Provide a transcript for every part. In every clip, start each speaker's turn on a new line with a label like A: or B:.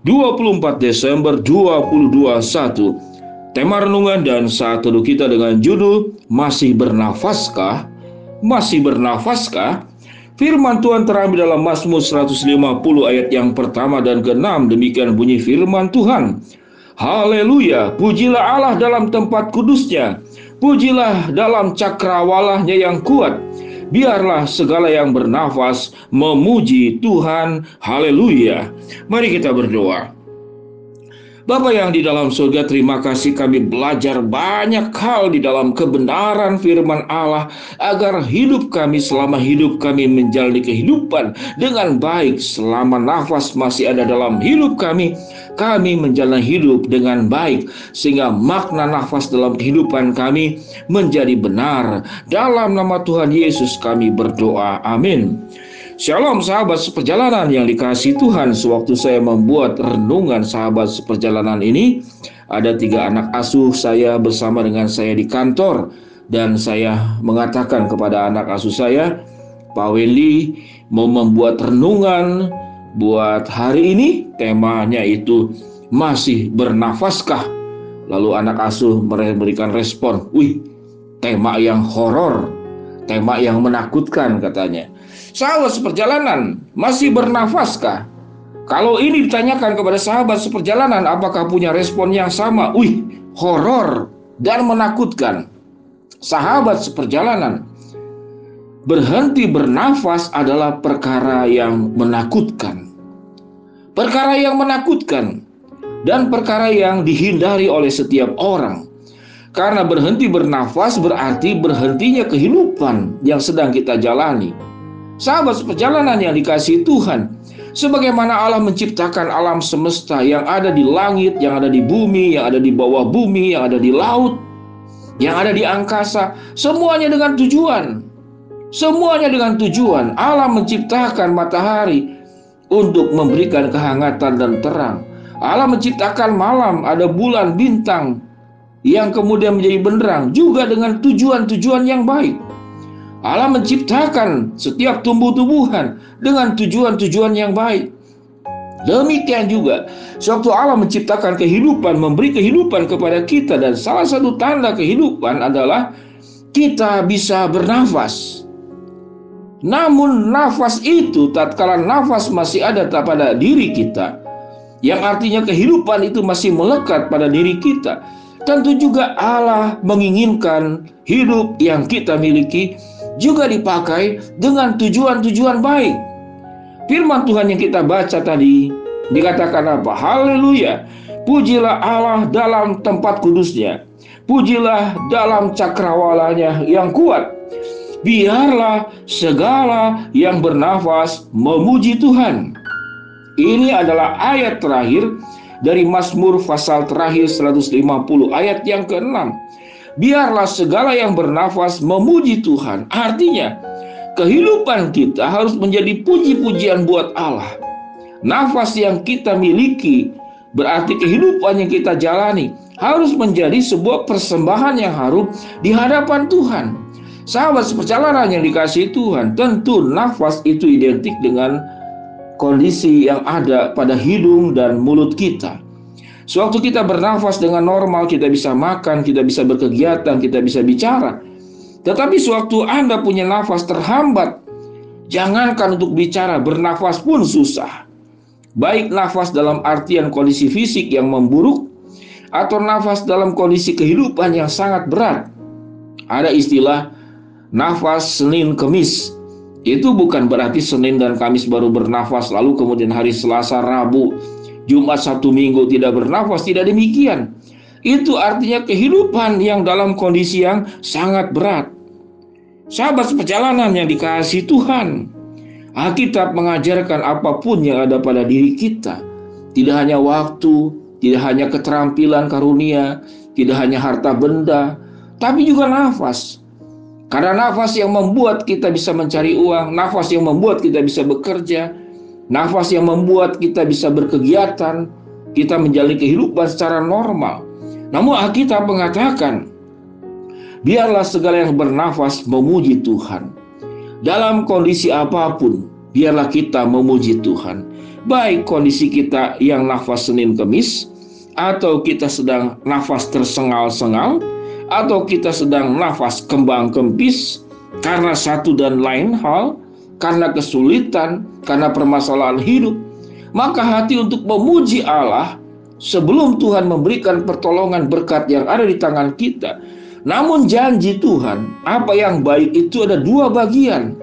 A: 24 Desember 2021. Tema renungan dan saat teduh kita dengan judul Masih bernafaskah? Masih bernafaskah? Firman Tuhan terambil dalam Mazmur 150 ayat yang pertama dan keenam. Demikian bunyi firman Tuhan. Haleluya, pujilah Allah dalam tempat kudusnya Pujilah dalam cakrawalahnya yang kuat. Biarlah segala yang bernafas memuji Tuhan. Haleluya. Mari kita berdoa. Bapak yang di dalam surga, terima kasih kami belajar banyak hal di dalam kebenaran firman Allah agar hidup kami selama hidup kami menjalani kehidupan dengan baik. Selama nafas masih ada dalam hidup kami kami menjalani hidup dengan baik sehingga makna nafas dalam kehidupan kami menjadi benar. Dalam nama Tuhan Yesus kami berdoa. Amin Shalom sahabat seperjalanan yang dikasih Tuhan. Sewaktu saya membuat renungan sahabat seperjalanan ini Ada tiga anak asuh saya bersama dengan saya di kantor. Dan saya mengatakan kepada anak asuh saya Pak mau membuat renungan buat hari ini? Temanya itu masih bernafaskah? Lalu anak asuh memberikan respon Wih tema yang horor Tema yang menakutkan katanya Sahabat seperjalanan masih bernafaskah? Kalau ini ditanyakan kepada sahabat seperjalanan, apakah punya respon yang sama? Wih, horor dan menakutkan. Sahabat seperjalanan, berhenti bernafas adalah perkara yang menakutkan. Perkara yang menakutkan dan perkara yang dihindari oleh setiap orang. Karena berhenti bernafas berarti berhentinya kehidupan yang sedang kita jalani. Sahabat perjalanan yang dikasih Tuhan, sebagaimana Allah menciptakan alam semesta yang ada di langit, yang ada di bumi, yang ada di bawah bumi, yang ada di laut, yang ada di angkasa, semuanya dengan tujuan. Semuanya dengan tujuan. Allah menciptakan matahari untuk memberikan kehangatan dan terang. Allah menciptakan malam, ada bulan, bintang yang kemudian menjadi benderang juga dengan tujuan-tujuan yang baik. Allah menciptakan setiap tumbuh-tumbuhan dengan tujuan-tujuan yang baik. Demikian juga, sewaktu Allah menciptakan kehidupan, memberi kehidupan kepada kita dan salah satu tanda kehidupan adalah kita bisa bernafas. Namun nafas itu tatkala nafas masih ada pada diri kita, yang artinya kehidupan itu masih melekat pada diri kita. Tentu juga Allah menginginkan hidup yang kita miliki juga dipakai dengan tujuan-tujuan baik. Firman Tuhan yang kita baca tadi dikatakan apa? Haleluya. Pujilah Allah dalam tempat kudusnya. Pujilah dalam cakrawalanya yang kuat. Biarlah segala yang bernafas memuji Tuhan. Ini adalah ayat terakhir dari Mazmur pasal terakhir 150 ayat yang ke-6 biarlah segala yang bernafas memuji Tuhan. Artinya, kehidupan kita harus menjadi puji-pujian buat Allah. Nafas yang kita miliki berarti kehidupan yang kita jalani harus menjadi sebuah persembahan yang harum di hadapan Tuhan. Sahabat seperjalanan yang dikasih Tuhan, tentu nafas itu identik dengan kondisi yang ada pada hidung dan mulut kita. Sewaktu kita bernafas dengan normal, kita bisa makan, kita bisa berkegiatan, kita bisa bicara. Tetapi sewaktu Anda punya nafas terhambat, jangankan untuk bicara, bernafas pun susah. Baik nafas dalam artian kondisi fisik yang memburuk, atau nafas dalam kondisi kehidupan yang sangat berat. Ada istilah nafas Senin Kemis. Itu bukan berarti Senin dan Kamis baru bernafas, lalu kemudian hari Selasa, Rabu, Jumat satu minggu tidak bernafas, tidak demikian. Itu artinya kehidupan yang dalam kondisi yang sangat berat. Sahabat perjalanan yang dikasih Tuhan, Alkitab mengajarkan apa pun yang ada pada diri kita, Tidak hanya waktu, tidak hanya keterampilan karunia, tidak hanya harta benda, tapi juga nafas. Karena nafas yang membuat kita bisa mencari uang, nafas yang membuat kita bisa bekerja, nafas yang membuat kita bisa berkegiatan, kita menjalani kehidupan secara normal. Namun Alkitab mengatakan, biarlah segala yang bernafas memuji Tuhan. Dalam kondisi apa pun, biarlah kita memuji Tuhan. Baik kondisi kita yang nafas Senin Kemis, atau kita sedang nafas tersengal-sengal, atau kita sedang nafas kembang kempis karena satu dan lain hal, karena kesulitan, karena permasalahan hidup, maka hati untuk memuji Allah sebelum Tuhan memberikan pertolongan berkat yang ada di tangan kita. Namun janji Tuhan, apa yang baik itu ada dua bagian.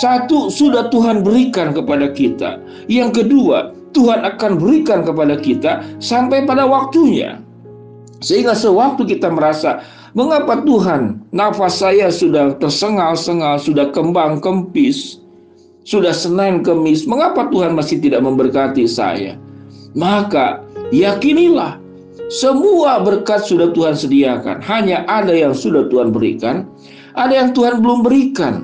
A: Satu sudah Tuhan berikan kepada kita. Yang kedua, Tuhan akan berikan kepada kita sampai pada waktunya. Sehingga sewaktu kita merasa Mengapa Tuhan nafas saya sudah tersengal-sengal, sudah kembang kempis, sudah Senin Kemis, mengapa Tuhan masih tidak memberkati saya? Maka yakinilah semua berkat sudah Tuhan sediakan. Hanya ada yang sudah Tuhan berikan, ada yang Tuhan belum berikan.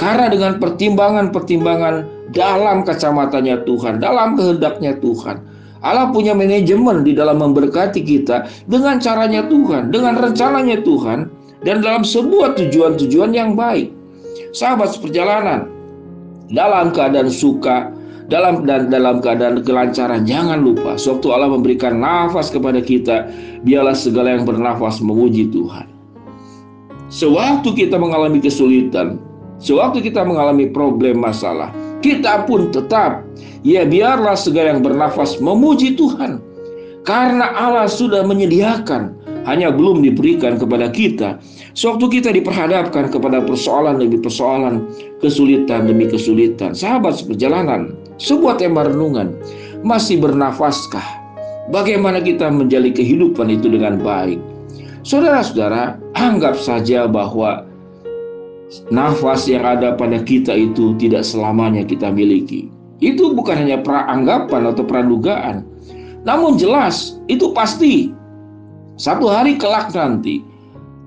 A: Karena dengan pertimbangan-pertimbangan dalam kacamatanya Tuhan, dalam kehendaknya Tuhan, Allah punya manajemen di dalam memberkati kita dengan caranya Tuhan, dengan rencananya Tuhan, dan dalam sebuah tujuan-tujuan yang baik. Sahabat seperjalanan, dalam keadaan suka, dalam dan dalam keadaan kelancaran, jangan lupa, sewaktu Allah memberikan nafas kepada kita, biarlah segala yang bernafas memuji Tuhan. Sewaktu kita mengalami kesulitan, sewaktu kita mengalami problem masalah, kita pun tetap Ya biarlah segala yang bernafas memuji Tuhan. Karena Allah sudah menyediakan, hanya belum diberikan kepada kita. Sewaktu kita diperhadapkan kepada persoalan demi persoalan, kesulitan demi kesulitan. Sahabat seperjalanan, sebuah tema renungan, masih bernafaskah? Bagaimana kita menjalani kehidupan itu dengan baik? Saudara-saudara, anggap saja bahwa nafas yang ada pada kita itu tidak selamanya kita miliki. Itu bukan hanya praanggapan atau pradugaan. Namun jelas itu pasti satu hari kelak nanti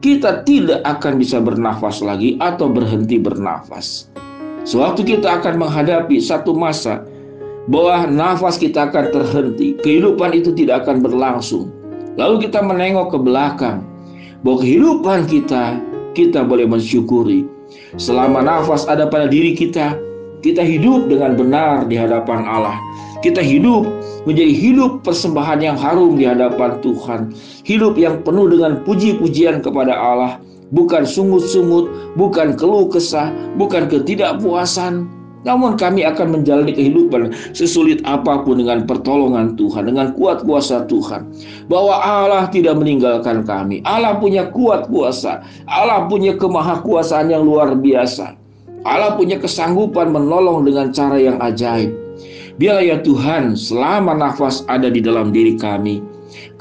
A: kita tidak akan bisa bernafas lagi atau berhenti bernafas. Sewaktu kita akan menghadapi satu masa bahwa nafas kita akan terhenti, kehidupan itu tidak akan berlangsung. Lalu kita menengok ke belakang bahwa kehidupan kita kita boleh mensyukuri selama nafas ada pada diri kita kita hidup dengan benar di hadapan Allah. Kita hidup menjadi hidup persembahan yang harum di hadapan Tuhan. Hidup yang penuh dengan puji-pujian kepada Allah. Bukan sungut-sungut, bukan keluh kesah, bukan ketidakpuasan. Namun kami akan menjalani kehidupan sesulit apa pun dengan pertolongan Tuhan, dengan kuat kuasa Tuhan. Bahwa Allah tidak meninggalkan kami. Allah punya kuat kuasa. Allah punya kemahakuasaan yang luar biasa. Allah punya kesanggupan menolong dengan cara yang ajaib. Biarlah ya Tuhan, selama nafas ada di dalam diri kami,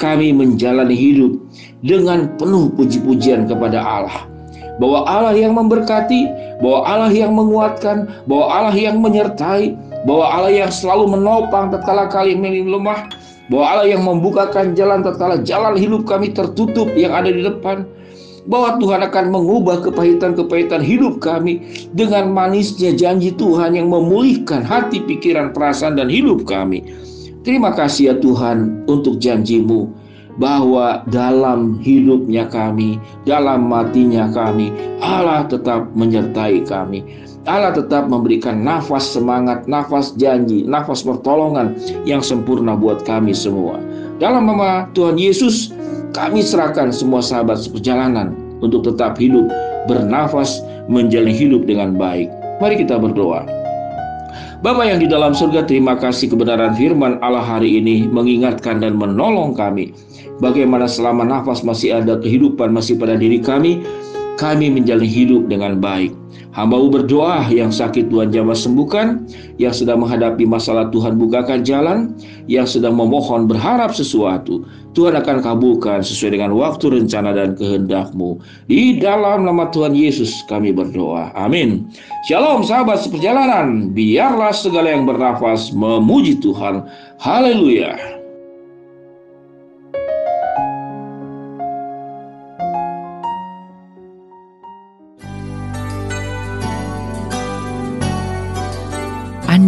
A: kami menjalani hidup dengan penuh puji-pujian kepada Allah. Bahwa Allah yang memberkati, bahwa Allah yang menguatkan, bahwa Allah yang menyertai, bahwa Allah yang selalu menopang tatkala kami lemah, bahwa Allah yang membukakan jalan tatkala jalan hidup kami tertutup yang ada di depan, bahwa Tuhan akan mengubah kepahitan-kepahitan hidup kami dengan manisnya janji Tuhan yang memulihkan hati, pikiran, perasaan, dan hidup kami. Terima kasih ya Tuhan untuk janjimu bahwa dalam hidupnya kami, dalam matinya kami, Allah tetap menyertai kami. Allah tetap memberikan nafas semangat, nafas janji, nafas pertolongan yang sempurna buat kami semua. Dalam nama Tuhan Yesus, kami serahkan semua sahabat seperjalanan untuk tetap hidup, bernafas, menjalani hidup dengan baik. Mari kita berdoa. Bapak yang di dalam surga, terima kasih kebenaran firman Allah hari ini mengingatkan dan menolong kami. Bagaimana selama nafas masih ada kehidupan masih pada diri kami, kami menjalani hidup dengan baik. Hambamu berdoa yang sakit Tuhan jamah sembuhkan, yang sedang menghadapi masalah Tuhan bukakan jalan, yang sedang memohon berharap sesuatu. Tuhan akan kabulkan sesuai dengan waktu rencana dan kehendakmu. Di dalam nama Tuhan Yesus kami berdoa. Amin. Shalom sahabat seperjalanan. Biarlah segala yang bernafas memuji Tuhan. Haleluya.